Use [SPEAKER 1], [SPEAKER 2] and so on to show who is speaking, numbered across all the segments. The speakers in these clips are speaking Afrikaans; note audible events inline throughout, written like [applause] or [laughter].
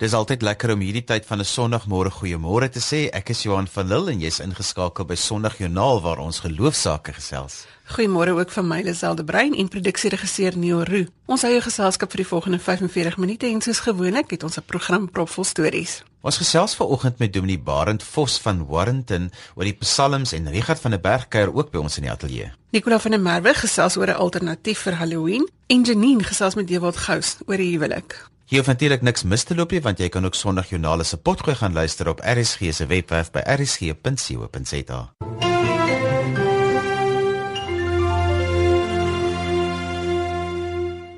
[SPEAKER 1] Dis altyd lekker om hierdie tyd van 'n Sondagmôre goeiemôre te sê. Ek is Johan van Lille en jy's ingeskakel by Sondagjoernaal waar ons geloofsaake gesels.
[SPEAKER 2] Goeiemôre ook van my Liselde Brein en produksieregisseur Neo Roo. Ons hou jou geselskap vir die volgende 45 minute en soos gewoonlik het ons 'n program propvol stories.
[SPEAKER 1] Ons gesels vanoggend met Dominee Barend Vos van Warrenton oor die Psalms en Richard van der Berg kuier ook by ons in die ateljee.
[SPEAKER 2] Nicola van der Merwe gesels oor 'n alternatief vir Halloween en Janine gesels met Dewald Gous oor die huwelik.
[SPEAKER 1] Hier hoef natuurlik niks mis te loop nie want jy kan ook Sondag Jornale se potgooi gaan luister op RSG se webwerf by rsg.co.za.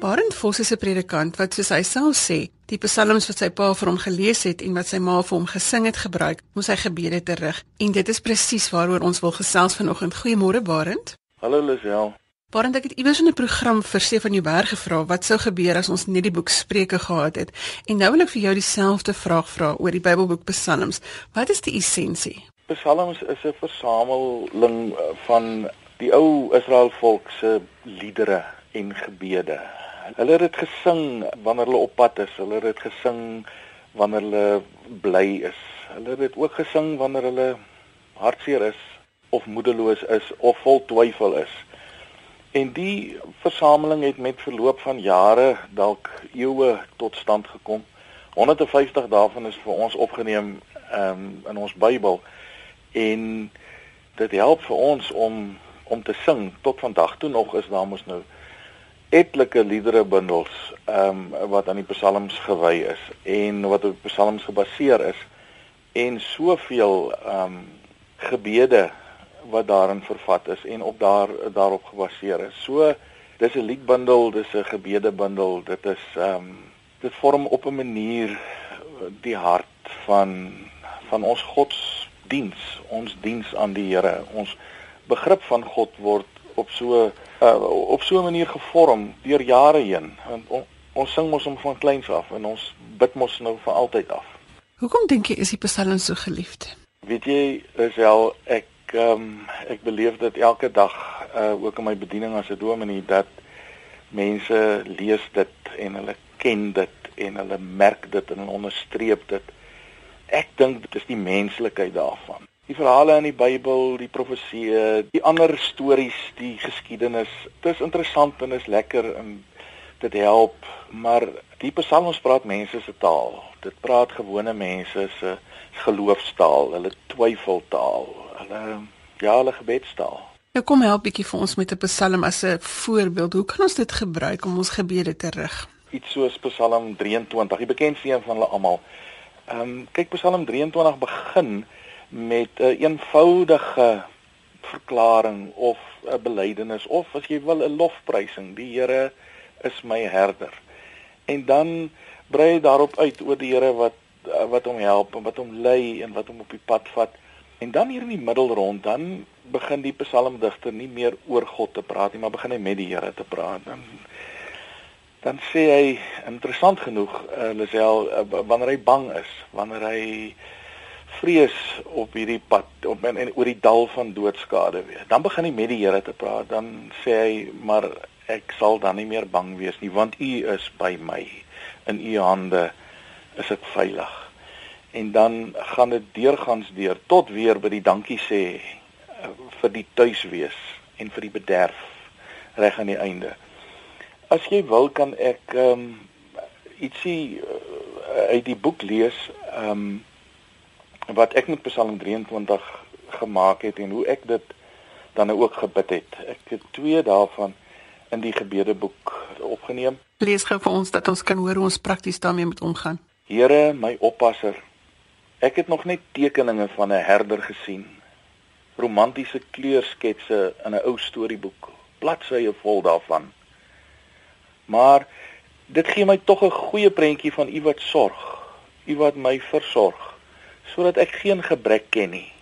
[SPEAKER 2] Barend Vos is 'n predikant wat soos hy self sê, die psalms wat sy pa vir hom gelees het en wat sy ma vir hom gesing het gebruik om sy gebede te rig. En dit is presies waaroor ons wil gesels vanoggend. Goeiemôre Barend.
[SPEAKER 3] Hallo Lisel.
[SPEAKER 2] Waarom ek het iewers in 'n program vir Stefan Jouberg gevra wat sou gebeur as ons net die boek Spreuke gehad het. En nou wil ek vir jou dieselfde vraag vra oor die Bybelboek Psalms. Wat is die essensie?
[SPEAKER 3] Psalms is 'n versameling eh, van die ou Israel volk se liedere en gebede. Hulle het dit gesing wanneer hulle op pad is. Hulle het dit gesing wanneer hulle bly is. Hulle het ook gesing wanneer hulle hartseer is of moedeloos is of vol twyfel is. En die versameling het met verloop van jare dalk eeue tot stand gekom. 150 daarvan is vir ons opgeneem um, in ons Bybel. En dit help vir ons om om te sing. Tot vandag toe nog is daar mos nou etlike liedere bundels ehm um, wat aan die psalms gewy is en wat op psalms gebaseer is. En soveel ehm um, gebede wat daarin vervat is en op daar daarop gebaseer is. So dis 'n liedbundel, dis 'n gebedebundel, dit is ehm um, dit vorm op 'n manier die hart van van ons godsdiens, ons diens aan die Here. Ons begrip van God word op so uh, op so 'n manier gevorm deur jare heen. Want on, ons sing mos hom van kleins af en ons bid mos nou vir altyd af.
[SPEAKER 2] Hoekom dink jy is die Psalm so geliefd?
[SPEAKER 3] Weet jy, Isel, ek ehm um, ek beleef dit elke dag uh ook in my bediening as 'n dominee dat mense lees dit en hulle ken dit en hulle merk dit en onderstreep dit. Ek dink dit is die menslikheid daarvan. Die verhale in die Bybel, die profesieë, die ander stories, die geskiedenis, dit is interessant en is lekker en dit help, maar die psalms praat mense se taal. Dit praat gewone mense se geloofstaal, hulle twyfeltaal, hulle ja, hulle gebedstaal.
[SPEAKER 2] Nou kom help bietjie vir ons met 'n Psalm as 'n voorbeeld. Hoe kan ons dit gebruik om ons gebede te rig?
[SPEAKER 3] Iets soos Psalm 23, die bekendste een van hulle almal. Ehm um, kyk Psalm 23 begin met 'n een eenvoudige verklaring of 'n belydenis of as jy wil 'n lofprysing. Die Here is my herder. En dan brei hy daarop uit oor die Here wat wat hom help en wat hom lei en wat hom op die pad vat. En dan hier in die middel rond, dan begin die psalmdigter nie meer oor God te praat nie, maar begin hy met die Here te praat. Dan dan sê hy interessant genoeg, uh, Lisel, uh, wanneer hy bang is, wanneer hy vrees op hierdie pad op en, en oor die dal van doodskade weer. Dan begin hy met die Here te praat. Dan sê hy, maar ek sal dan nie meer bang wees nie, want U is by my. In U hande is ek veilig en dan gaan dit deurgangs deur tot weer by die dankie sê uh, vir die tuiswees en vir die bederf reg aan die einde. As jy wil kan ek um, ietsie uh, uit die boek lees um, wat ek met Psalm 23 gemaak het en hoe ek dit dan nou ook gebid het. Ek het twee daarvan in die gebedeboek opgeneem.
[SPEAKER 2] Lees gou vir ons dat ons kan hoor hoe ons prakties daarmee moet omgaan.
[SPEAKER 3] Here, my oppasser, Ek het nog net tekeninge van 'n herder gesien. Romantiese kleursketse in 'n ou storieboek, bladsye vol daarvan. Maar dit gee my tog 'n goeie prentjie van u wat sorg, u wat my versorg, sodat ek geen gebrek ken nie.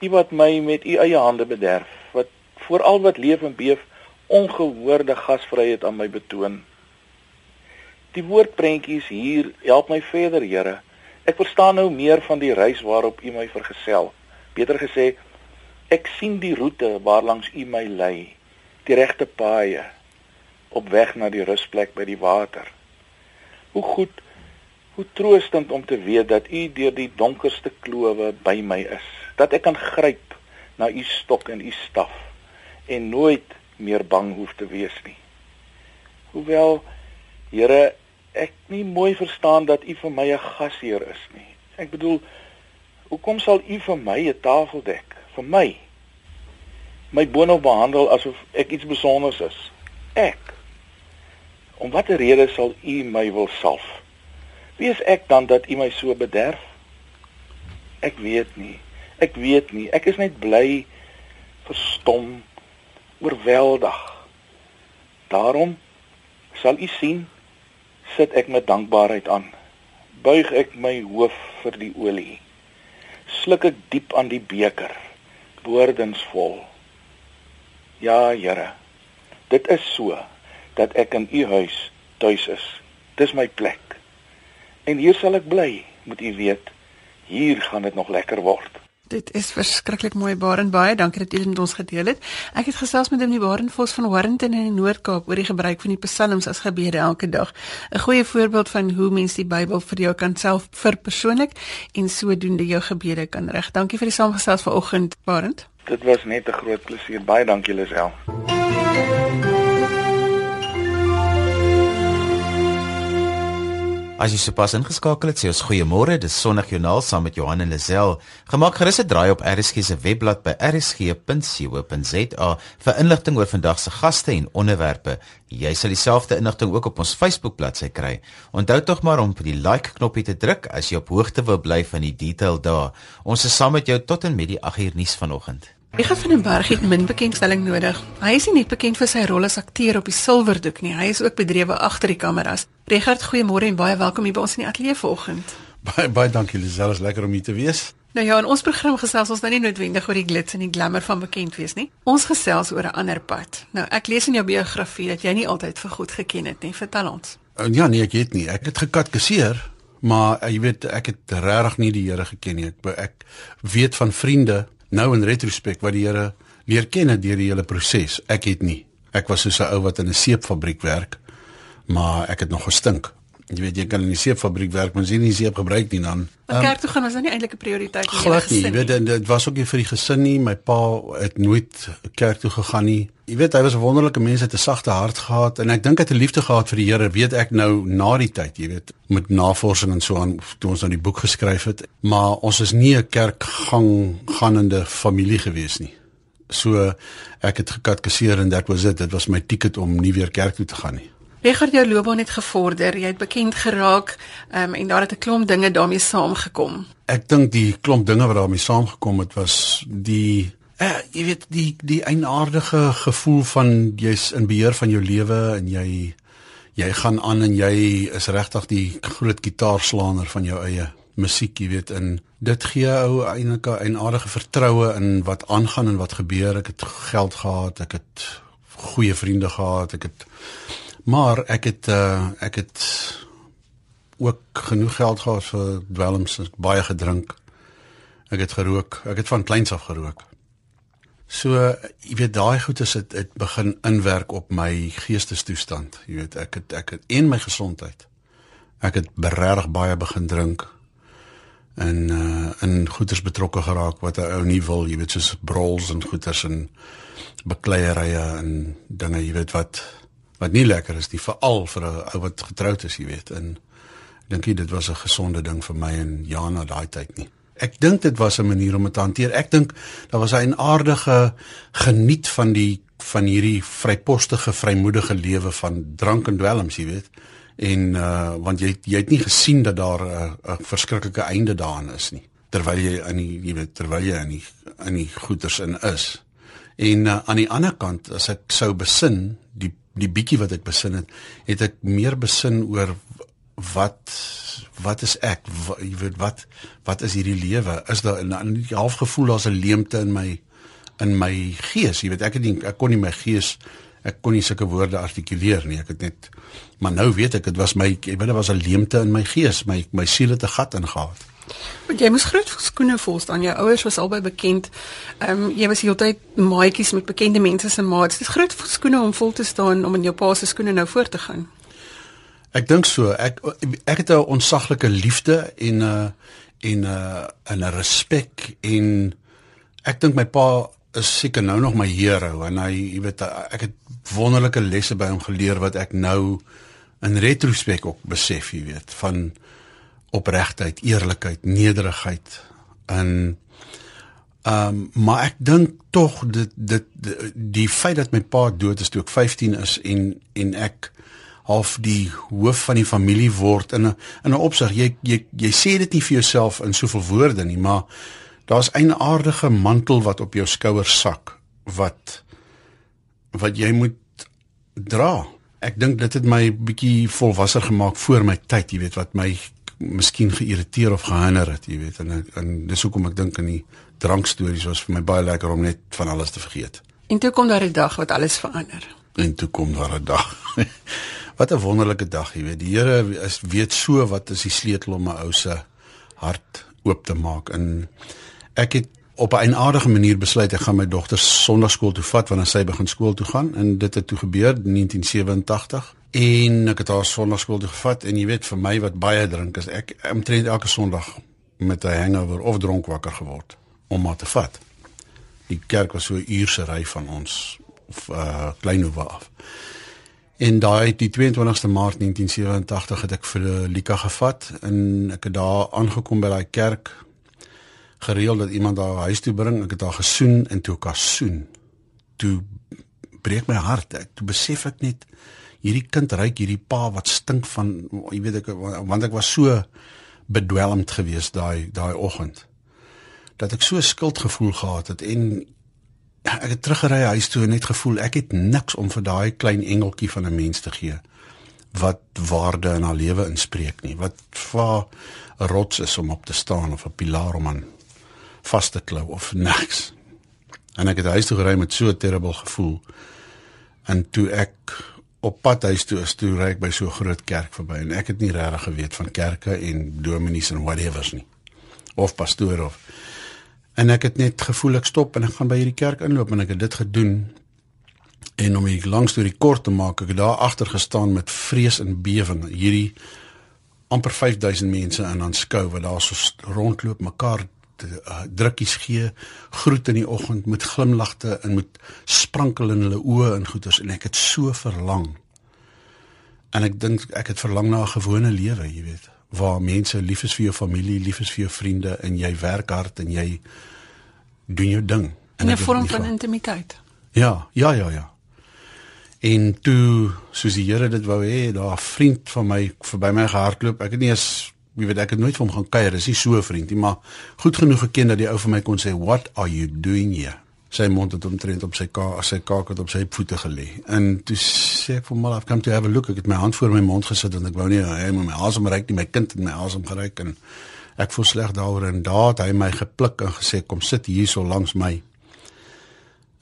[SPEAKER 3] U wat my met u eie hande bederf, wat voor al wat leef en beef ongehoorde gasvryheid aan my betoon. Die woordprentjies hier help my verder, Here Ek verstaan nou meer van die reis waarop U my vergesel. Beter gesê, ek sien die roete waarlangs U my lei, die regte paaie op weg na die rusplek by die water. Hoe goed Hoe troostend om te weet dat U deur die donkerste klowe by my is. Dat ek kan gryp na U stok en U staf en nooit meer bang hoef te wees nie. Hoewel Here, ek nie mooi verstaan dat U vir my 'n gasheer is nie. Ek bedoel, hoekom sal U vir my 'n tafel dek? Vir my? My boonop behandel asof ek iets besonders is. Ek. Om watter rede sal U my wil salf? Wie is ek dan dat U my so bederf? Ek weet nie. Ek weet nie. Ek is net bly, verstom, oorweldig. Daarom sal U sien, sit ek met dankbaarheid aan. Buig ek my hoof vir die olie. Sluk ek diep aan die beker, boordensvol. Ja, Here. Dit is so dat ek in U huis tuis is. Dis my plek. En hier sal ek bly, moet u weet. Hier gaan dit nog lekker word.
[SPEAKER 2] Dit is verskriklik mooi Barend baie dankie dat jy dit met ons gedeel het. Ek het gesels met die Barend Vos van Warrenton in die Noord-Kaap oor die gebruik van die psalms as gebede elke dag. 'n Goeie voorbeeld van hoe mens die Bybel vir jou kan self verpersoonlik en sodoende jou gebede kan rig. Dankie vir die saamgesels vanoggend Barend.
[SPEAKER 3] Dit was net 'n groot plesier. Baie dankie Lisel.
[SPEAKER 1] As jy sopas ingeskakel het, sê ons goeiemôre. Dis Sondagjoernaal saam met Johan en Lisel. Gemaak gerus 'n draai op RSG se webblad by rsg.co.za vir inligting oor vandag se gaste en onderwerpe. Jy sal dieselfde inligting ook op ons Facebook bladsy kry. Onthou tog maar om op die like knoppie te druk as jy op hoogte wil bly van die detail daar. Ons is saam met jou tot en met die 8 uur nuus vanoggend.
[SPEAKER 2] Richard van den Berg het min bekendstelling nodig. Hy is nie net bekend vir sy rol as akteur op die silwerdoek nie, hy is ook bedrywe agter die kameras. Richard, goeiemôre en baie welkom hier by ons in die ateljee vanoggend.
[SPEAKER 4] Baie baie dankie Lisel, is lekker om hier te wees.
[SPEAKER 2] Nou ja, in ons program gesels ons nou nie noodwendig oor die glits en die glamour van bekend wees nie. Ons gesels oor 'n ander pad. Nou, ek lees in jou biografie dat jy nie altyd vir goed geken het nie. Vertel ons.
[SPEAKER 4] Uh, ja, nee, ek het nie. Ek het gekatkeseer, maar uh, jy weet, ek het regtig nie die Here geken nie. Ek ek weet van vriende nou in retrospek wat die Here leer ken het deur die hele proses. Ek het nie. Ek was soos 'n ou wat in 'n seepfabriek werk, maar ek het nog gestink. Jy weet jy kan in die seepfabriek werk, maar sien nie seep gebruik nie dan.
[SPEAKER 2] Maar kerk toe gaan was nou nie eintlik 'n prioriteit
[SPEAKER 4] nie. Glad nie. Jy weet dit was ook nie vir die gesin nie. My pa het nooit kerk toe gegaan nie. Jy weet hy was 'n wonderlike mens, het 'n sagte hart gehad en ek dink hy het 'n liefde gehad vir die Here. Weet ek nou na die tyd, jy weet, met navorsing en so aan toe ons nou die boek geskryf het, maar ons is nie 'n kerkgang gaanende familie gewees nie. So ek het gekatkeseer en dit was dit. Dit was my ticket om nie weer kerk toe te gaan nie.
[SPEAKER 2] Regard jou loopbaan het gevorder, jy het bekend geraak um, en daar het 'n klomp dinge daarmee saamgekom.
[SPEAKER 4] Ek dink die klomp dinge wat daarmee saamgekom het was die eh, jy weet die die eienaardige gevoel van jy's in beheer van jou lewe en jy jy gaan aan en jy is regtig die groot gitaarslaaner van jou eie musiek, jy weet, en dit gee ou eintlik 'n eienaardige vertroue in wat aangaan en wat gebeur. Ek het geld gehad, ek het goeie vriende gehad, ek het Maar ek het uh ek het ook genoeg geld gehad vir dwelms, baie gedrink. Ek het gerook. Ek het van kleins af gerook. So jy weet daai goed is dit het begin inwerk op my geestestoestand. Jy weet ek het ek het en my gesondheid. Ek het regtig baie begin drink en uh in goeders betrokke geraak wat 'n ou nie wil, jy weet soos brols en goeders en bekleierye en dinge, jy weet wat wat nie lekker is nie veral vir 'n ou wat getroud is, jy weet. En ek dink dit was 'n gesonde ding vir my en Jana daai tyd nie. Ek dink dit was 'n manier om dit te hanteer. Ek dink daar was 'n aardige geniet van die van hierdie vrypostige, vrymoedige lewe van drank en dwelms, jy weet. En uh want jy jy het nie gesien dat daar 'n uh, verskriklike einde daaraan is nie terwyl jy in die jy weet terwyl jy in die in die goeters in is. En uh, aan die ander kant as ek sou besin die die bietjie wat ek besin het, het ek meer besin oor wat wat is ek? Wat, jy weet wat wat is hierdie lewe? Is daar 'n half gevoel daar's 'n leemte in my in my gees? Jy weet ek het nie ek kon nie my gees ek kon nie sulke woorde artikuleer nie. Ek het net maar nou weet ek dit was my ek weet dit was 'n leemte in my gees. My my siel het 'n gat ingehaal.
[SPEAKER 2] Want jy moes groot skoene vol staan. Jou ouers was albei bekend. Ehm um, jy was heeltyd maatjies met bekende mense se maats. Dis groot skoene om vol te staan om in jou pa se skoene nou voor te gaan.
[SPEAKER 4] Ek dink so. Ek ek het 'n onsaglike liefde en 'n uh, en 'n uh, 'n respek en ek dink my pa is seker nou nog my hero en hy jy weet ek het wonderlike lesse by hom geleer wat ek nou in retrospek ook besef, jy weet, van opregtheid, eerlikheid, nederigheid en ehm um, maar ek dink tog dit dit die, die feit dat my pa dood is toe ek 15 is en en ek half die hoof van die familie word in 'n in 'n opsig jy jy jy sê dit nie vir jouself in soveel woorde nie maar daar's 'n aardige mantel wat op jou skouers sak wat wat jy moet dra. Ek dink dit het my bietjie volwasser gemaak voor my tyd jy weet wat my miskien geïrriteer of gehinder het jy weet. En en dis hoekom ek dink in die drankstories was vir my baie lekker om net van alles te vergeet.
[SPEAKER 2] En toe kom daar 'n dag wat alles verander.
[SPEAKER 4] En toe kom daar 'n dag. [laughs] Wat 'n wonderlike dag, jy weet. Die Here is weet so wat is die sleutel om my ou se hart oop te maak. En ek het op 'n aardige manier besluit ek gaan my dogter Sondagskool toe vat wanneer sy begin skool toe gaan en dit het toe gebeur in 1987 en ek het haar Sondagskool toe gevat en jy weet vir my wat baie drink is ek omtrent elke Sondag met 'n hangover of dronk wakker geword om maar te vat. Die kerk was so 'n uur se ry van ons of uh Kleinhoeve af. En daai die 22ste Maart 1987 het ek vir Lika gevat en ek het daar aangekom by daai kerk gereël dat iemand daar huis toe bring. Ek het haar gesoen en toe ek haar soen, toe breek my hart. Ek toe besef ek net hierdie kind ryk hierdie pa wat stink van jy weet ek want ek was so bedwelmd geweest daai daai oggend dat ek so skuldgevoel gehad het en ek het teruggery huis toe en net gevoel ek het niks om vir daai klein engeltjie van 'n mens te gee wat waarde in haar lewe inspreek nie wat vir 'n rots is om op te staan of 'n pilaar om aan vas te klou of niks en ek het huis toe gery met so 'n terrible gevoel en toe ek op pad huis toe is toe ry ek by so 'n groot kerk verby en ek het nie regtig geweet van kerke en dominees en whatevers nie of pastoor of En ek het net gevoel ek stop en ek gaan by hierdie kerk inloop en ek het dit gedoen. En om hier langs deur die kort te maak, ek het daar agter gestaan met vrees en bewering. Hierdie amper 5000 mense in aanskou wat daar so rondloop, mekaar uh, drukkies gee, groet in die oggend met glimlagte en met sprankel in hulle oë en goeters en ek het so verlang. En ek dink ek het verlang na 'n gewone lewe, jy weet waar mense lief is vir jou familie, lief is vir jou vriende en jy werk hard en jy doen jou ding
[SPEAKER 2] in 'n vorm van intimiteit.
[SPEAKER 4] Ja, ja, ja, ja. En toe soos die Here dit wou hê, daar 'n vriend van my verby my gehardloop. Ek het nie eens wie weet ek het nooit vir hom gaan kuier, dis nie so 'n vriend nie, maar goed genoeg geken dat die ou vir my kon sê, "What are you doing here?" sy mond het omtrent op sy kaak, sy kaak het op sy voete gelê. En toe sê ek vir hom, "I've come to have a look." Ek het my hand voor my mond gesit en ek wou nie hy met my asem reik nie, my kind het my asem gereik en ek voel sleg daaroor en het hy my gepluk en gesê, "Kom sit hier so langs my."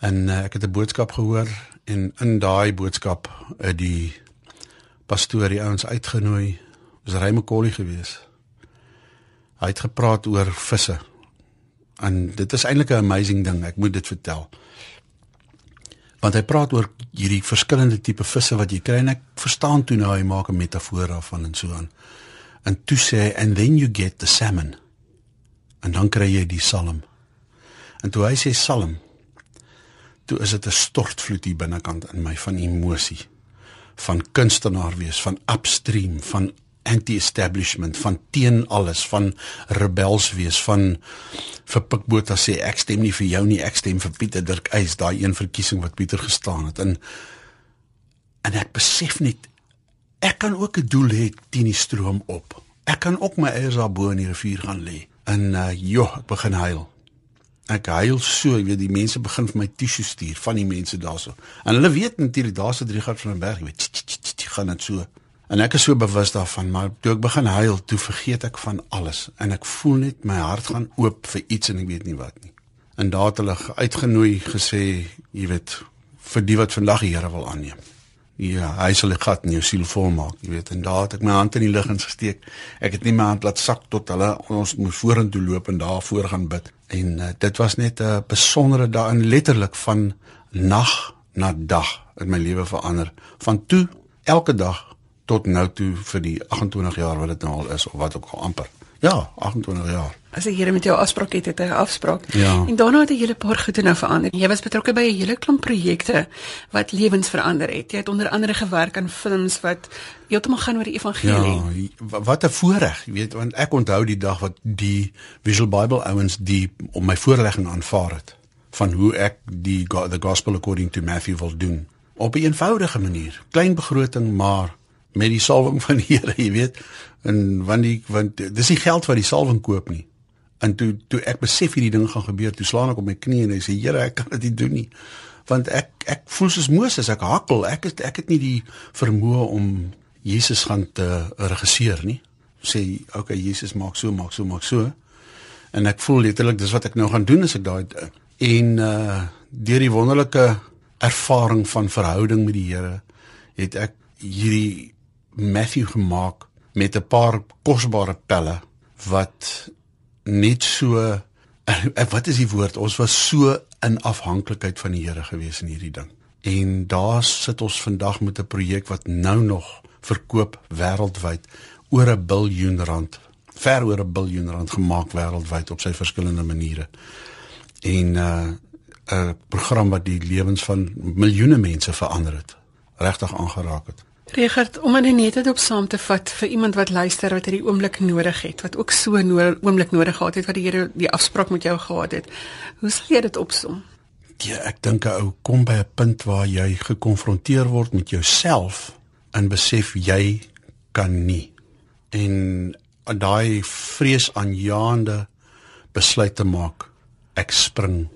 [SPEAKER 4] En uh, ek het 'n boodskap gehoor en in daai boodskap het die pastoor die ouens uitgenooi. Dis Raymond Collie gewees. Hy het gepraat oor visse En dit is eintlik 'n amazing ding, ek moet dit vertel. Want hy praat oor hierdie verskillende tipe visse wat jy kry en ek verstaan toe nou hy maak 'n metafoor daarvan en so aan. En toe sê hy and then you get the salmon. En dan kry jy die salm. En toe hy sê salm, toe is dit 'n stortvloed hier binnekant in my van emosie, van kunstenaar wees, van upstream, van anti-establishment van teen alles van rebels wees van vir Pikbota sê ek stem nie vir jou nie ek stem vir Pieter Dirk Eis daai een verkiesing wat Pieter gestaan het. En en ek besef net ek kan ook 'n doel hê teen die stroom op. Ek kan ook my eiers daar bo in die rivier gaan lê en uh, joh ek begin huil. Ek huil so jy weet die mense begin vir my tissue stuur van die mense daarso. En hulle weet natuurlik daar's 'n drie gat van 'n berg jy weet gaan dit so En ek is so bewus daarvan, maar toe ek begin huil, toe vergeet ek van alles en ek voel net my hart gaan oop vir iets en ek weet nie wat nie. En daar het hulle uitgenooi gesê, jy weet, vir die wat vandag die Here wil aanneem. Ja, hy sal die gat in jou siel volmaak, jy weet. En daar het ek my hand in die lug gesteek. Ek het nie my hand laat sak tot hulle ons moes vorentoe loop en daar voor gaan bid. En uh, dit was net 'n besondere dag en letterlik van nag na dag in my lewe verander. Van toe elke dag tot nou toe vir die 28 jaar wat dit nou al is of wat ook al amper. Ja, 28 jaar.
[SPEAKER 2] As die Here met jou afspraak het, het hy 'n afspraak.
[SPEAKER 4] Ja.
[SPEAKER 2] En daarna het 'n hele paar goede nou verander. Jy was betrokke by 'n hele klomp projekte wat lewens verander het. Jy het onder andere gewerk aan films wat heeltemal gaan oor die evangelie.
[SPEAKER 4] Ja, wa- wat 'n voorreg, jy weet, want ek onthou die dag wat die Visual Bible ouens die om my voorlegging aanvaar het van hoe ek die the gospel according to Matthew wil doen op 'n eenvoudige manier. Klein begroting, maar met die salwing [laughs] van die Here, jy weet. En want die want dis nie geld wat die salwing koop nie. En toe toe ek besef hierdie ding gaan gebeur, toe slaan ek op my knie en ek sê Here, ek kan dit nie doen nie. Want ek ek voel soos Moses, ek hakkel. Ek het ek het nie die vermoë om Jesus gaan te regisseer nie. Sê, okay, Jesus maak so, maak so, maak so. En ek voel letterlik dis wat ek nou gaan doen as ek daai en uh deur die wonderlike ervaring van verhouding met die Here het ek hierdie Matthew gemaak met 'n paar kosbare pelle wat net so [laughs] eh, wat is die woord? Ons was so in afhanklikheid van die Here gewees in hierdie ding. En daar sit ons vandag met 'n projek wat nou nog verkoop wêreldwyd oor 'n biljoen rand ver oor 'n biljoen rand gemaak wêreldwyd op sy verskillende maniere. En uh 'n program wat die lewens van miljoene mense verander het regtig aangeraak het
[SPEAKER 2] Regard, om in net dit op saam te vat vir iemand wat luister wat hierdie oomblik nodig het, wat ook so 'n oomblik nodig gehad het wat die Here die afspraak met jou gehad het. Hoe sal jy dit opsom?
[SPEAKER 4] Ja, ek dink 'n ou kom by 'n punt waar jy gekonfronteer word met jouself en besef jy kan nie. En daai vreesaanjaende besluit te maak. Ek spring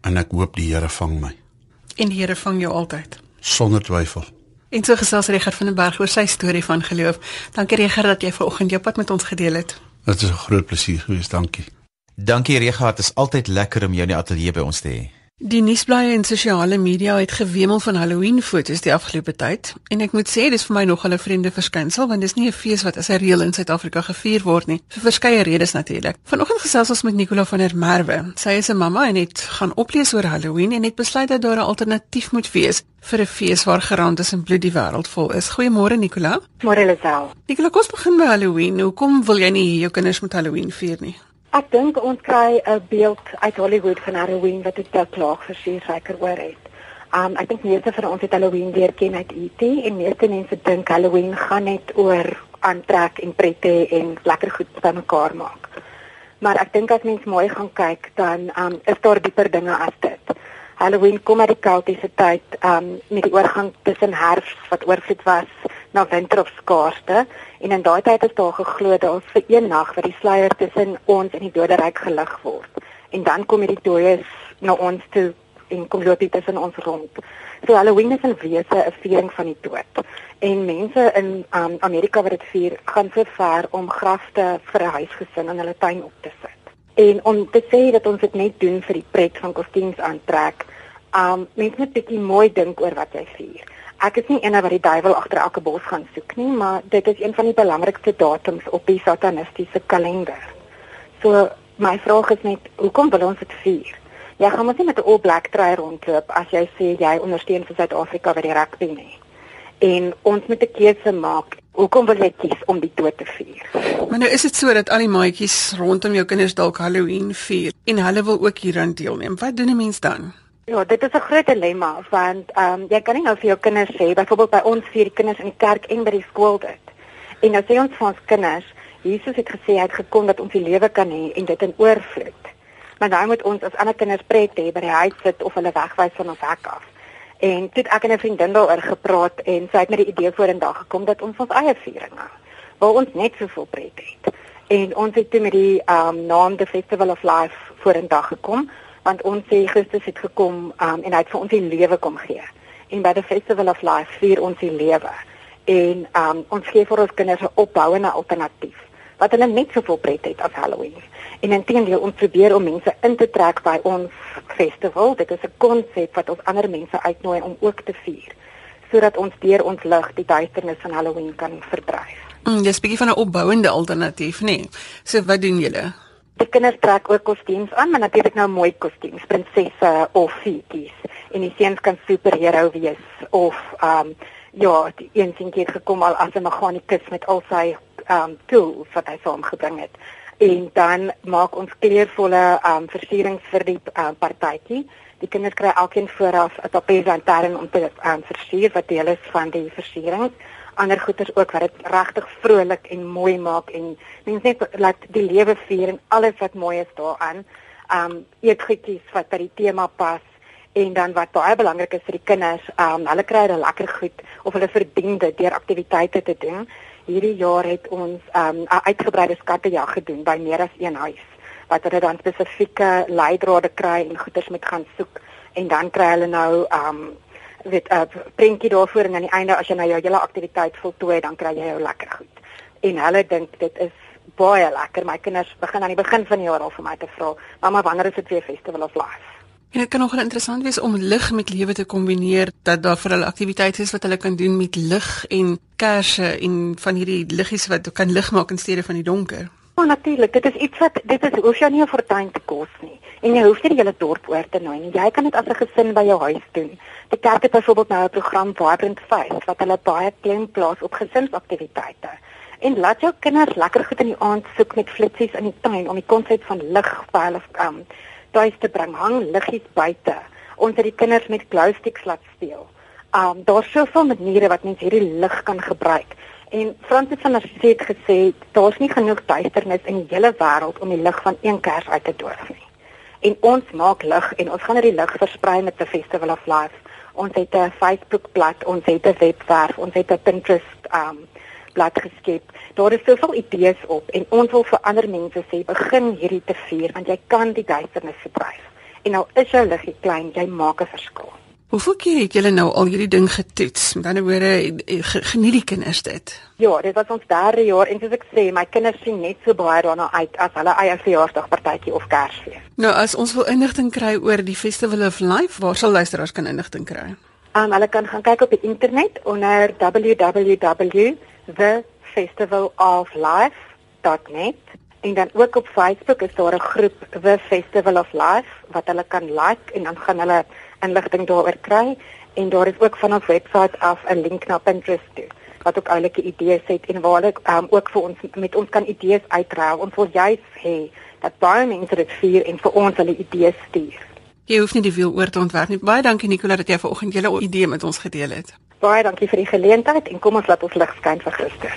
[SPEAKER 4] en ek hoop die Here vang my
[SPEAKER 2] En die Here vang jou altyd.
[SPEAKER 4] sonder twyfel.
[SPEAKER 2] En so gesels Regard van den Berg oor sy storie van geloof. Dankie Regard dat jy vanoggend jou pad met ons gedeel het.
[SPEAKER 4] Dit is 'n groot plesier geweest, dankie.
[SPEAKER 1] Dankie Regard, dit is altyd lekker om jou in die ateljee by ons te hê.
[SPEAKER 2] Die nuusblaaie en sosiale media het gewemel van Halloween foto's die afgelope tyd en ek moet sê dis vir my nogal 'n vreemde verskynsel want dis nie 'n fees wat as 'n reël in Suid-Afrika gevier word nie vir verskeie redes natuurlik. Vanoggend gesels ons met Nicola van der Merwe. Sy is 'n mamma en het gaan oplees oor Halloween en het besluit dat daar 'n alternatief moet wees vir 'n fees waar gerand is en bloed die wêreld vol is. Goeiemôre Nicola.
[SPEAKER 5] Môre Lisel.
[SPEAKER 2] Nicola, kom ons begin by Halloween. Hoekom wil jy nie jou kinders moet Halloween vier nie?
[SPEAKER 5] Ek dink ons kry 'n beeld uit Hollywood van Halloween wat ek te klaag verseker seker oor het. Um ek dink meeste van ons het Halloween leer ken uit ET en meeste mense dink Halloween gaan net oor aantrek en prette en lekker goed bymekaar maak. Maar ek dink as mens mooi gaan kyk, dan um is daar dieper dinge as dit. Halloween kom uit die keltiese tyd, um met die oorgang tussen herfs wat oorvloed was na winter of skaarste en in daai tyd is daar geglo dat ons vir een nag wat die sluier tussen ons en die doderyk gelig word. En dan kom hierdie dooies na ons toe en kom loop dit tussen ons rond. So Halloween is in wese 'n viering van die dood. En mense in um, Amerika wat dit vier, gaan so ver om grafte vir 'n huisgesin in hulle tuin op te sit. En om te sê dat ons dit net doen vir die pret van kostuums aantrek, um mense moet bietjie mooi dink oor wat jy vier. Ek is nie eene wat die duiwel agter elke bos gaan soek nie, maar dit is een van die belangrikste datums op die satanistiese kalender. So my vraag is net, hoekom wil ons dit vier? Jy gaan mos nie met 'n all black trui rondloop as jy sê jy ondersteun vir Suid-Afrika by die rugby nie. En ons moet 'n keuse maak. Hoekom wil jy kies om die dood te vier?
[SPEAKER 2] Maar nou is dit so dat al die maatjies rondom jou kinders dalk Halloween vier en hulle wil ook hieraan deelneem. Wat doen 'n mens dan?
[SPEAKER 5] Ja, dit is 'n groot dilemma want ehm um, jy kan nie nou vir jou kinders sê byvoorbeeld by ons vier kinders in die kerk en by die skool dit. En nou sê ons vir ons kinders, Jesus het gesê hy het gekom dat ons die lewe kan hê en dit in oorvloed. Maar nou moet ons as ander kinders pret hê by die huis sit of hulle wegwys van ons hek af. En toe ek en 'n vriendin daaroor gepraat en sy het met die idee vorendag gekom dat ons ons eie vieringe waar ons net soveel pret het. En ons het toe met die ehm um, naam the Festival of Life vorendag gekom want ons sê Christus het gekom um, en hy het vir ons die lewe kom gee. En by the Festival of Life vier ons die lewe. En um, ons gee vir ons kinders 'n opbouende alternatief wat hulle net soveel pret het as Halloween. En intendeel ons probeer om mense in te trek by ons festival. Dit is 'n konsep wat ons ander mense uitnooi om ook te vier sodat ons deur ons lig die duisternis van Halloween kan verdryf.
[SPEAKER 2] Mm, dis 'n bietjie van 'n opbouende alternatief, nê. Nee. So wat doen julle?
[SPEAKER 5] Die kinders trek ook kostuums aan, maar natuurlik nou mooi kostuums, prinsesse of feetjies. En die seuns kan superhero wees of um ja, die een seentjie het gekom al as 'n meganikus met al sy um tools wat hy saamgebring het. En dan maak ons kleurvolle um versierings vir die um, partytjie. Die kinders kry elkeen vooraf 'n tapijantaren om te um, versier wat deel is van die versierings. Ander goeders ook wat dit regtig vrolik en mooi maak en mense net laat die lewe vier en alles wat mooi is daaraan. Um eetgoedjies wat by die tema pas en dan wat baie belangrik is vir die kinders, um hulle kry hulle lekker goed of hulle verdien dit deur aktiwiteite te doen. Hierdie jaar het ons um 'n uitgebreide skattejag gedoen by meer as een huis wat hulle dan spesifieke leidrade kry en goeders moet gaan soek en dan kry hulle nou um weet 'n uh, prentjie daarvoor en aan die einde as jy nou jou hele aktiwiteit voltooi dan kry jy jou lekker goed. En hulle dink dit is baie lekker. My kinders begin aan die begin van die jaar al vir my te vra, "Mamma, wanneer is dit weer Festival of Life?"
[SPEAKER 2] En dit kan nogal interessant wees om lig met lewe te kombineer dat daar vir hulle aktiwiteite is wat hulle kan doen met lig en kersse en van hierdie liggies wat kan lig maak in steede van die donker.
[SPEAKER 5] Ja, natuurlik. Dit is iets wat dit is hoef jou nie 'n fortuin te kos nie. En jy hoef nie die hele dorp oor te nooi nie. Jy kan dit as 'n gesin by jou huis doen. Die kerk het byvoorbeeld nou 'n program Vibrant Face wat hulle baie klein plaas op gesinsaktiwiteite. En laat jou kinders lekker goed in die aand soek met flitsies in die tuin om die konsep van lig vir hulle um, tuis te bring, hang liggies buite. Ons het die kinders met glow sticks laat speel. Um daar's soveel maniere wat mens hierdie lig kan gebruik. En Fransis van der See het gesê daar's nie genoeg duisternis in die hele wêreld om die lig van een kers uit te doof nie. En ons maak lig en ons gaan hierdie lig versprei met the Festival of Life. Ons het 'n Facebook bladsy, ons het 'n webwerf, ons het 'n Pinterest um blad geskep. Daar is soveel idees op en ons wil vir ander mense sê begin hierdie te vier want jy kan die duisternis verdryf. En nou is jou liggie klein, jy maak 'n verskil.
[SPEAKER 2] Hoeveel keer het julle nou al hierdie ding getoets? Met ander woorde, geniet die kinders dit?
[SPEAKER 5] Ja, dit was ons derde jaar en soos ek sê, my kinders sien net so baie daarna uit as hulle eie verjaarsdagpartytjie of Kersfees.
[SPEAKER 2] Nou, as ons wil inligting kry oor die Festival of Life, waar sal luisteraars kan inligting kry?
[SPEAKER 5] Um, hulle kan gaan kyk op die internet onder www thefestivaloflife.net en dan ook op Facebook is daar 'n groep The Festival of Life wat hulle kan like en dan gaan hulle inligting daaroor kry en daar is ook van ons webwerf af 'n link na Pinterest toe wat ook oulike idees het en waar hulle um, ook vir ons met ons kan idees uitruil. Ons wil juist hê dat baie mense dit vier en vir ons hulle idees stuur.
[SPEAKER 2] Jy hoef nie die wiel oor te ontwerp nie. Baie dankie Nicola dat jy vanoggend julle idee met ons gedeel het.
[SPEAKER 5] Baie dankie vir die geleentheid en kom ons laat ons lig skyn vir Christus.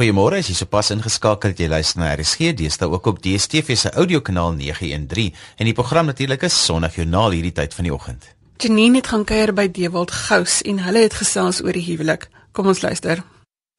[SPEAKER 1] Goeiemôre, as jy sopas ingeskakel het, jy luister na RSG, dis daar ook op DStv se audiokanaal 913 en die program natuurlik is Sondagjoernaal hierdie tyd van die oggend.
[SPEAKER 2] Janine het gaan kuier by Dewald Gous en hulle het gesels oor die huwelik. Kom ons luister.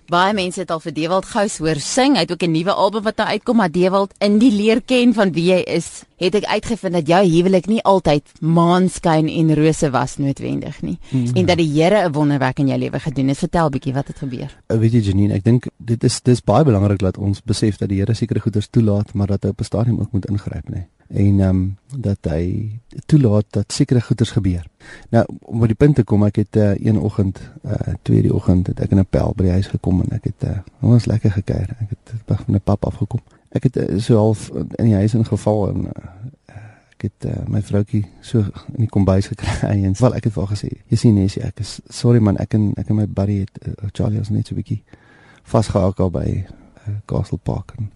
[SPEAKER 6] Baie mense het al vir Dewald Gous hoor sing. Hy het ook 'n nuwe album wat nou uitkom, maar Dewald in die leer ken van wie hy is, het ek uitgevind dat jou huwelik nie altyd maanskyn en rose was noodwendig nie mm. en dat die Here 'n wonderwerk in jou lewe gedoen het. Vertel bietjie wat het gebeur.
[SPEAKER 7] Uh, weet jy Janine, ek dink dit is dis baie belangrik dat ons besef dat die Here sekere goeders toelaat, maar dat hy op 'n stadium ook moet ingryp, nê. Nee en ehm um, dat hy toelaat dat sekere goeders gebeur. Nou om by die punt te kom, ek het uh, een oggend, uh twee die oggend het ek in 'n pel by die huis gekom en ek het uh ons lekker gekuier. Ek het by my pap afgekom. Ek het uh, so half in die huis ingeval en uh, ek het uh, my vroutjie so in die kombuis gekry en wel ek het haar gesê, jy sien Nessie, ek is sorry man, ek en ek en my buddy het uh, Charlie ons net so 'n bietjie vasgehak al by uh, Castle Park en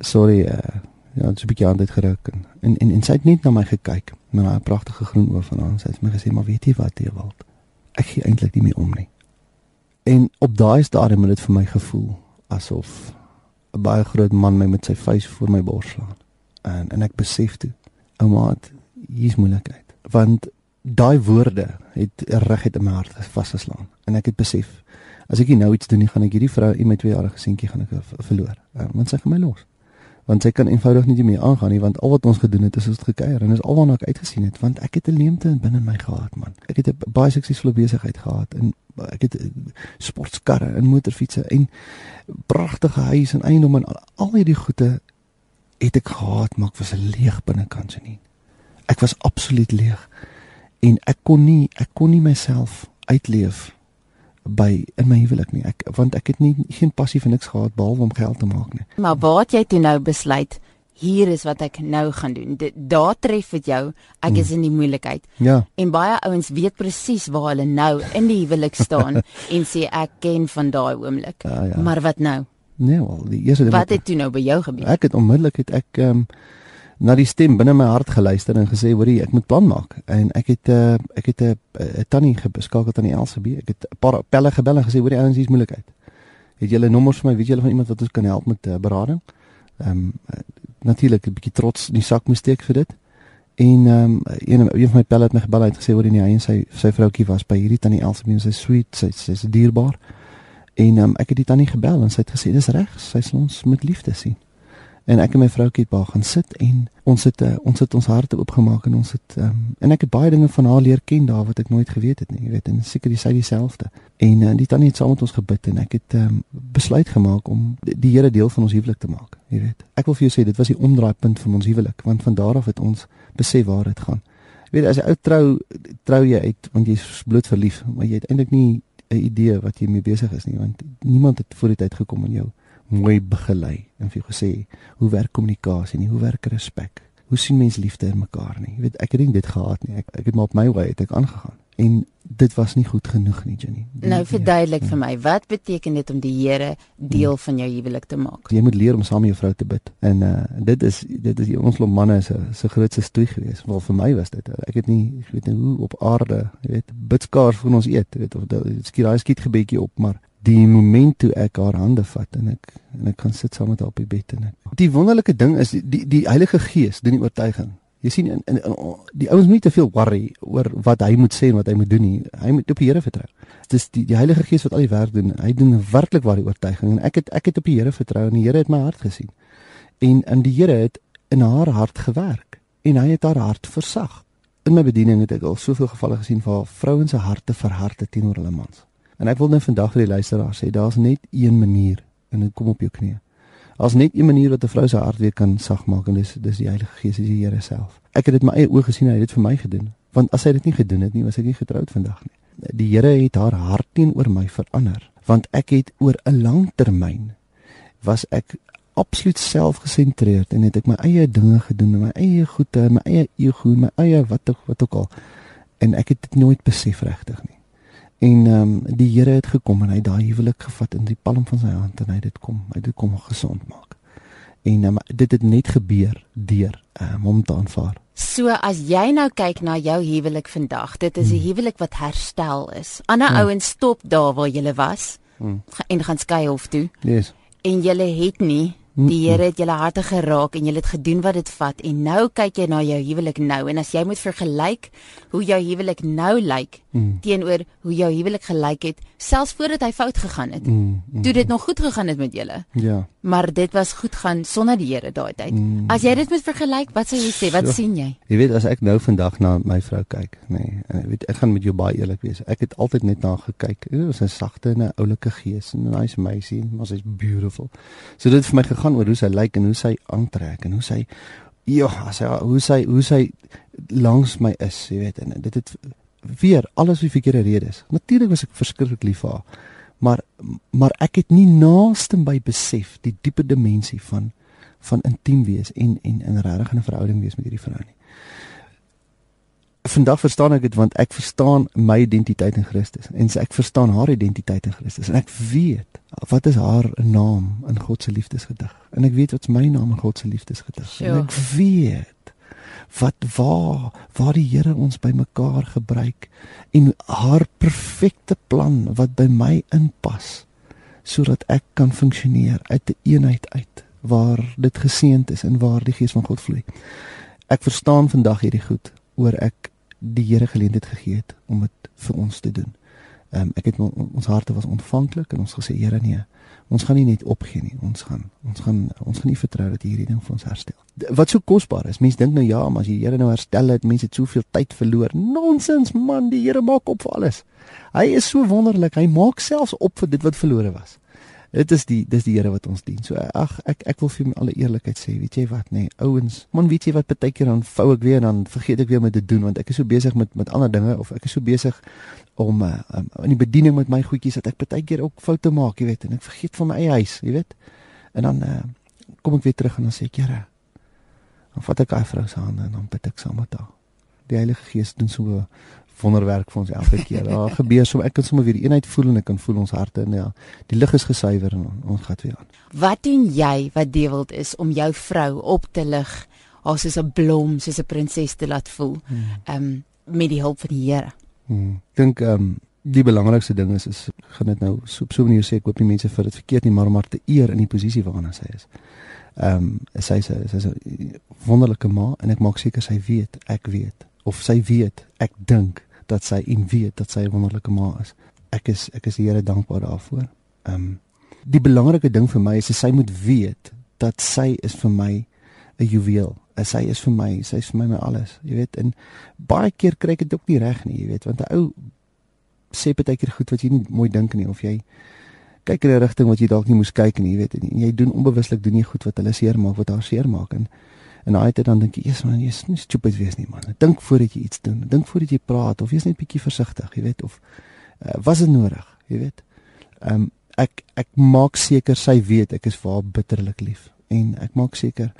[SPEAKER 7] sorry uh Ja, is 'n bietjie aan dit geruk en en en, en sy het net na my gekyk met haar pragtige groen oë van haar. Sy het my gesê, "Maar weet jy wat, Ewald? Ek gee eintlik nie meer om nie." En op daai stadium het dit vir my gevoel asof 'n baie groot man my met sy vuis voor my bors slaan. En en ek besef toe, ouma, hier's moeilikheid. Want daai woorde het reg het in my hart vasgeslaan en ek het besef as ek nou iets doen, nie gaan ek hierdie vrou en my tweejarige seentjie gaan ek verloor. Want sy gaan my los want sy kan eenvoudig nie meer aangaan nie want al wat ons gedoen het is ons gekuier en dis alwaar ek uitgesien het want ek het 'n leemte binne my gehad man. Ek het 'n baie suksesvolle besigheid gehad en ek het eh, sportkarre en motorfietsse en pragtige huis en eiendom en al hierdie goede het ek gehad maar ek was leeg binnekant so nie ek was absoluut leeg en ek kon nie ek kon nie myself uitleef by in my huwelik nie. Ek want ek het nie geen passie vir niks gehad behalwe om geld te maak nie.
[SPEAKER 6] Maar waar het jy toe nou besluit hier is wat ek nou gaan doen. Dit daar tref dit jou. Ek is in die moeilikheid.
[SPEAKER 7] Ja.
[SPEAKER 6] En baie ouens weet presies waar hulle nou in die huwelik staan [laughs] en sê ek ken van daai oomblik.
[SPEAKER 7] Ja, ja.
[SPEAKER 6] Maar wat nou?
[SPEAKER 7] Nee, wel, die eerste ding
[SPEAKER 6] Wat het toe nou by jou gebeur?
[SPEAKER 7] ek het onmiddellik het ek ehm um, na die stem binne my hart geluister en gesê, "Hoorie, ek moet plan maak." En ek het uh, ek het 'n uh, uh, tannie geskakel tannie Elsabie. Ek het 'n paar pelle gebel en gesê, "Hoorie, ouens, hier's moeilikheid." Het julle nommers vir my? Weet julle van iemand wat ons kan help met uh, berading? Ehm um, uh, natuurlik 'n bietjie trots in die sak moes steek vir dit. En ehm um, een een van my pelle het my gebel en gesê, "Hoorie, nee, hy en sy sy vroutjie was by hierdie tannie Elsabie, sy is sweet, sy sy's dierbaar." En um, ek het die tannie gebel en sy het gesê dis reg, sy sal ons met liefde sien. En ek en my vroutjie het by haar gaan sit en ons het uh, ons het ons harte oopgemaak en ons het um, en ek het baie dinge van haar leer ken daar wat ek nooit geweet het nie, jy weet, en seker dis sy dieselfde. En uh, die tannie het saam met ons gebid en ek het um, besluit gemaak om die, Here deel van ons huwelik te maak, jy weet. Ek wil vir jou sê dit was die omdraaipunt van ons huwelik want van daar af het ons besef waar dit gaan. Jy weet as jy ou trou trou jy uit want jy's bloot verlief, maar jy het eintlik nie 'n idee wat jy mee besig is nie want niemand het voor die tyd gekom en jou mooi begelei en vir jou gesê hoe werk kommunikasie nie, hoe werk respek? Hoe sien mens liefde in mekaar nie? Jy weet, ek het nie dit gehad nie. Ek ek het maar op my wy het ek aangegaan. En dit was nie goed genoeg nie, Jenny. Die-
[SPEAKER 6] Nou verduidelik
[SPEAKER 7] ja.
[SPEAKER 6] vir my, wat beteken dit om die Here deel van jou huwelik te maak?
[SPEAKER 7] Jy moet leer om saam met jou vrou te bid. En uh dit is dit is ons lop manne se se grootste stoei geweest. Wel vir my was dit. Ek het nie ek weet nie hoe op aarde, jy weet, bidskaars vir ons eet, jy weet of dit skiet daai skietgebedjie op, maar die moment toe ek haar hande vat en ek en ek kan sit saam met haar op die bed en ek Die wonderlike ding is die die, die Heilige Gees doen die oortuiging. Jy sien in, in, in die ouens moet nie te veel worry oor wat hy moet sê en wat hy moet doen nie. Hy moet op die Here vertrou. Dis die die Heilige Gees wat al die werk doen. Hy doen werklik waar die oortuiging en ek het ek het op die Here vertrou en die Here het my hart gesien. En en die Here het in haar hart gewerk en hy het haar hart versag. In my bediening het ek al soveel gevalle gesien waar vrouens se harte verhard het teenoor hulle mans. En ek wil net vandag vir die luisteraars sê daar's net een manier en dit kom op jou knieë. Daar's net een manier wat 'n vrou se hart weer kan sag maak en dis dis die Heilige Gees, dis die Here self. Ek het dit met my eie oë gesien, hy het dit vir my gedoen. Want as hy dit nie gedoen het nie, was ek nie getroud vandag nie. Die Here het haar hart teenoor my verander, want ek het oor 'n lang termyn was ek absoluut selfgesentreerd en het ek my eie dinge gedoen, my eie goede, my eie ego, my eie wat ook wat ook al. En ek het dit nooit besef regtig nie. En ehm um, die Here het gekom en hy het daai huwelik gevat in die palm van sy hand en hy het dit kom, hy het dit kom gesond maak. En um, dit het net gebeur deur um, hom te aanvaar.
[SPEAKER 6] So as jy nou kyk na jou huwelik vandag, dit is 'n
[SPEAKER 7] Hmm.
[SPEAKER 6] huwelik wat herstel is. Ander ouens stop daar waar jy was
[SPEAKER 7] Hmm.
[SPEAKER 6] en gaan skei hof toe
[SPEAKER 7] Yes.
[SPEAKER 6] en jy het nie die. Here het julle harte geraak en jy het gedoen wat dit vat en nou kyk jy na jou huwelik nou en as jy moet vergelyk hoe jou huwelik nou lyk
[SPEAKER 7] Mm.
[SPEAKER 6] teenoor hoe jou huwelik gelyk het selfs voordat hy fout gegaan het.
[SPEAKER 7] Mm, mm.
[SPEAKER 6] Toe dit nog goed gegaan het met julle.
[SPEAKER 7] Ja.
[SPEAKER 6] Maar dit was goed gaan sonder die Here daai tyd.
[SPEAKER 7] Mm.
[SPEAKER 6] As jy dit moet vergelyk, wat sou jy sê? Wat
[SPEAKER 7] So.
[SPEAKER 6] sien jy?
[SPEAKER 7] Jy weet as ek nou vandag na my vrou kyk, nê, nee, en ek weet ek gaan met jou baie eerlik wees. Ek het altyd net na gekyk. 'n sagte en 'n oulike gees en 'n nice meisie, maar sy's beautiful. So dit het vir my gegaan oor hoe sy lyk en hoe sy aantrek en hoe sy ja, as sy hoe sy hoe sy langs my is, jy weet, en dit het weer alles wie verkeerde redes. Natuurlik was ek verskriklik lief vir haar. Maar maar ek het nie naaste by besef die diepe dimensie van van intiem wees en en in regtig 'n verhouding wees met hierdie vrou nie. Vandag verstaan ek dit want ek verstaan my identiteit in Christus en ek verstaan haar identiteit in Christus en ek weet wat is haar naam in God se liefdesgedig en ek weet wat's my naam in God se liefdesgedig
[SPEAKER 6] Sure.
[SPEAKER 7] en ek weet wat waar waar die Here ons bymekaar gebruik en haar perfekte plan wat by my inpas sodat ek kan funksioneer uit 'n eenheid uit waar dit geseënd is en waar die gees van God vloei. Ek verstaan vandag hierdie goed oor ek die Here geleentheid gegee het om dit vir ons te doen. Ehm um, ek het on- ons harte was ontvanklik en ons gesê Here nee, ons gaan nie net opgee nie. Ons gaan ons gaan ons gaan nie vertrou dat hierdie ding vir ons herstel. Wat so kosbaar is. Mense dink nou ja, maar as die Here nou herstel het, mense het soveel tyd verloor. Nonsens man, die Here maak op vir alles. Hy is so wonderlik. Hy maak selfs op vir dit wat verlore was. Dit is die dis die Here wat ons dien. So ag ek ek wil vir my alle eerlikheid sê, weet jy wat nê, nee, ouens, man weet jy wat baie keer dan vou ek weer en dan vergeet ek weer om dit te doen want ek is so besig met met ander dinge of ek is so besig om uh, um, in die bediening met my goedjies dat ek baie keer ook foute maak, jy weet, en ek vergeet van my eie huis, jy weet. En dan uh, kom ek weer terug en dan sê ek, Here, Dan vat ek daai vrou se hande en dan bid ek saam met haar. Die Heilige Gees doen so wonderwerk vir ons elke keer. Daar [laughs] gebeur so ek kan sommer weer die eenheid voel en ek kan voel ons harte en ja, die lig is gesuiwer en ons gaan weer aan.
[SPEAKER 6] Wat doen jy wat deweld is om jou vrou op te lig, haar soos 'n blom, soos 'n prinses te laat voel? Ehm um, met die hulp van die Here.
[SPEAKER 7] Hmm. Ek dink ehm um, die belangrikste ding is is gaan dit nou so so 'n manier sê ek hoop nie mense vir dit verkeerd nie maar om haar te eer in die posisie waarna sy is. Ehm um, sy sê sy is 'n wonderlike ma en ek maak seker sy weet, ek weet of sy weet, ek dink dat sy en weet dat sy 'n wonderlike ma is. Ek is ek is die Here dankbaar daarvoor. Ehm um, die belangrike ding vir my is sy moet weet dat sy is vir my 'n juweel. Sy is vir my, sy is vir my my alles. Jy weet, en baie keer kry ek dit ook nie reg nie, jy weet, want 'n ou sê baie keer goed wat jy nie mooi dink nie of jy kyk in 'n rigting wat jy dalk nie moes kyk nie, jy weet, en jy doen onbewuslik doen jy goed wat hulle seermaak, wat haar seermaak en En daai tyd dan dink jy, "Jesus man, jy's nie stupid wees nie man. Dink voordat jy iets doen. Dink voordat jy praat of wees net bietjie versigtig, jy weet, of uh, was dit nodig, jy weet." Ehm um, ek ek maak seker sy weet ek is vir haar bitterlik lief en ek maak seker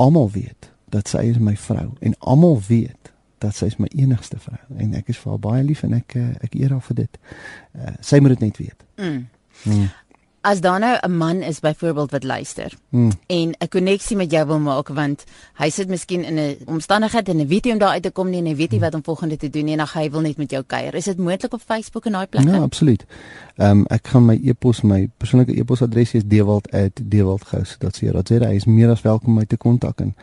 [SPEAKER 7] almal weet dat sy is my vrou en almal weet dat sy is my enigste vrou en ek is vir haar baie lief en ek eh, ek eer haar vir dit. Uh, sy moet dit net weet.
[SPEAKER 6] Mm. Mm as daar nou 'n man is byvoorbeeld wat luister hmm. en 'n koneksie met jou wil maak want hy sit miskien in 'n omstandigheid en hy weet nie om daar uit te kom nie en hy weet nie hmm. wat om volgende te doen nie en dan hy wil net met jou kuier. Is dit moontlik op Facebook en daai plekke?
[SPEAKER 7] Ja, absoluut. Ehm um, ek gaan my e-pos my persoonlike e-posadres is dewald@dewaldgous.co.za. Hy is meer as welkom om my te kontak en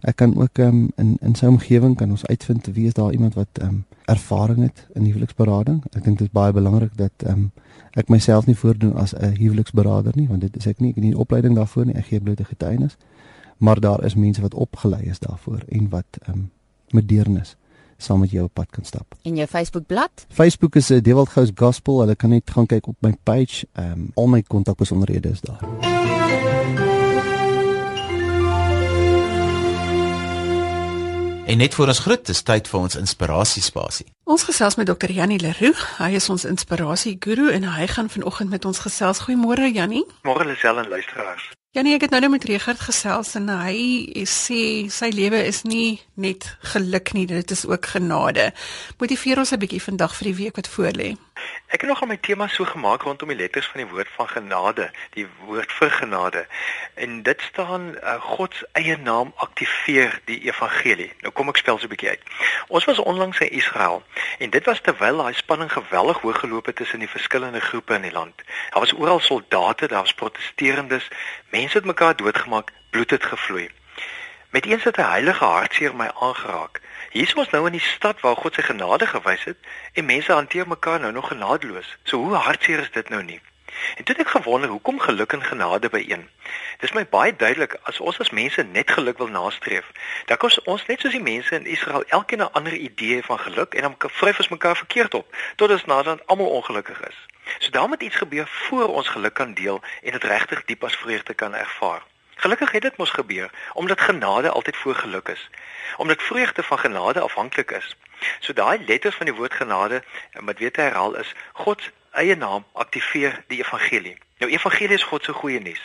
[SPEAKER 7] ek kan ook um, in in sy omgewing kan ons uitvind wie is daar iemand wat um, ervaring het in huweliksberading. Ek dink dit is baie belangrik dat um, ek myself nie voordoen as 'n huweliksberader nie, want dit is ek nie, ek het nie opleiding daarvoor nie. Ek gee bloot 'n getuienis. Maar daar is mense wat opgelei is daarvoor en wat um, met deernis saam met jou op pad kan stap.
[SPEAKER 6] En jou Facebook-blad?
[SPEAKER 7] Facebook is uh, Dewald Gous Gospel. Hulle kan net gaan kyk op my page. Ehm um, al my kontakbesonderhede is daar.
[SPEAKER 1] En net voor ons groet, dis tyd vir ons inspirasiespasie.
[SPEAKER 2] Ons gesels met Dr. Janie Leroux. Hy is ons inspirasieguru en hy gaan vanoggend met ons gesels. Goeiemôre Janie.
[SPEAKER 8] Môre Lisel en luisteraars.
[SPEAKER 2] Janie, ek het nou net met Regard gesels en hy sê sy lewe is nie net geluk nie, dit is ook genade. Motiveer ons 'n bietjie vandag vir die week wat voorlê.
[SPEAKER 8] Ek het nog al my tema so gemaak rondom die letters van die woord van genade, die woord vir genade. En dit staan uh, God se eie naam aktiveer die evangelie. Nou kom ek spel so 'n bietjie uit. Ons was onlangs in Israel en dit was terwyl daai spanning geweldig hoog geloop het tussen die verskillende groepe in die land. Daar was oral soldate, daar was protesterendes, mense het mekaar doodgemaak, bloed het gevloei. Met eens het 'n heilige hartseer my aangeraak. Hier is ons nou in die stad waar God sy genade gewys het en mense hanteer mekaar nou nog genadeloos. So hoe hartseer is dit nou nie? En toe het ek gewonder hoekom geluk en genade byeen. Dis my baie duidelik as ons as mense net geluk wil nastreef, dan kos ons net soos die mense in Israel elkeen 'n ander idee van geluk en dan vryf ons mekaar verkeerd op tot ons naderhand almal ongelukkig is. So daar moet iets gebeur voor ons geluk kan deel en dit regtig diep as vreugde kan ervaar. Gelukkig het dit mos gebeur omdat genade altyd voor geluk is. Omdat vreugde van genade afhanklik is. So daai letters van die woord genade wat weet herhaal is God se eie naam aktiveer die evangelie. Nou evangelie is God se goeie nuus.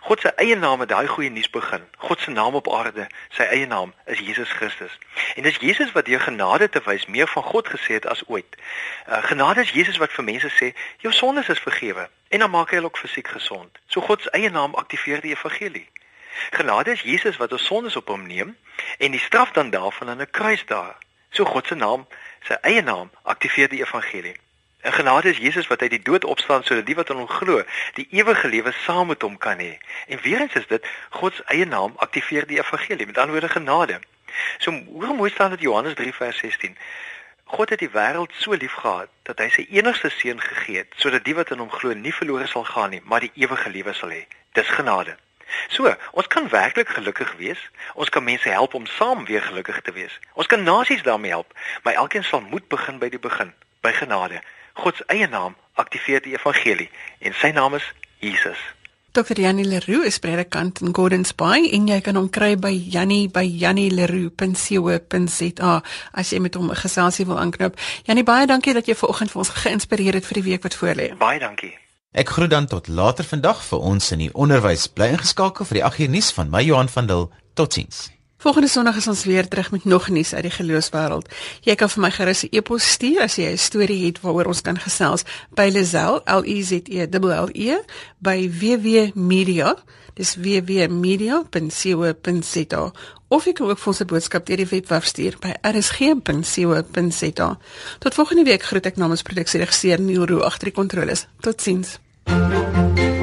[SPEAKER 8] God se eie naam het daai goeie nuus begin. God se naam op aarde, sy eie naam is Jesus Christus. En dis Jesus wat deur genade te wys meer van God gesê het as ooit. Uh, genade is Jesus wat vir mense sê, jou sondes is vergewe en dan maak hy hulle ook fisiek gesond. So God se eie naam aktiveer die evangelie. Genade is Jesus wat ons sondes op hom neem en die straf dan daarvan aan 'n kruis daar. So God se naam, sy eie naam aktiveer die evangelie. En genade is Jesus wat uit die dood opstaan sodat die wat aan hom glo, die ewige lewe saam met hom kan hê. En weer eens is dit God se eie naam aktiveer die evangelie, met ander woorde genade. So hoe mooi staan dit Johannes 3 vers 16. God het die wêreld so liefgehad dat hy sy enigste seun gegee het sodat die wat aan hom glo nie verlore sal gaan nie, maar die ewige lewe sal hê. Dis genade. So, ons kan werklik gelukkig wees. Ons kan mense help om saam weer gelukkig te wees. Ons kan nasies daarmee help, maar elkeen sal moet begin by die begin, by genade. God se eie naam aktiveer die evangelie en sy naam is Jesus.
[SPEAKER 2] Dr. Janie Leroux is predikant in Gordons Bay en jy kan hom kry by Janie by janieleroux.co.za as jy met hom 'n geselsie wil aanknoop. Janie, baie dankie dat jy vanoggend vir ons geïnspireer het vir die week wat voorlê.
[SPEAKER 8] Baie dankie.
[SPEAKER 1] Ek groet dan tot later vandag vir ons in die onderwys. Bly ingeskakel vir die 8uur nuus van my Johan van Dil. Totsiens.
[SPEAKER 2] Volgende Sondag is ons weer terug met nog nuus uit die geloofswêreld. Jy kan vir my gerus 'n e-pos stuur as jy 'n storie het waaroor ons kan gesels by Lazel L E Z E L E by www.media. Dis www.media.co.za. Of jy kan ook vir ons 'n boodskap deur die webwerf stuur by rsg.co.za. Tot volgende week groet ek namens produksieregisseur Neil Roo agter die kontroles. Totsiens. you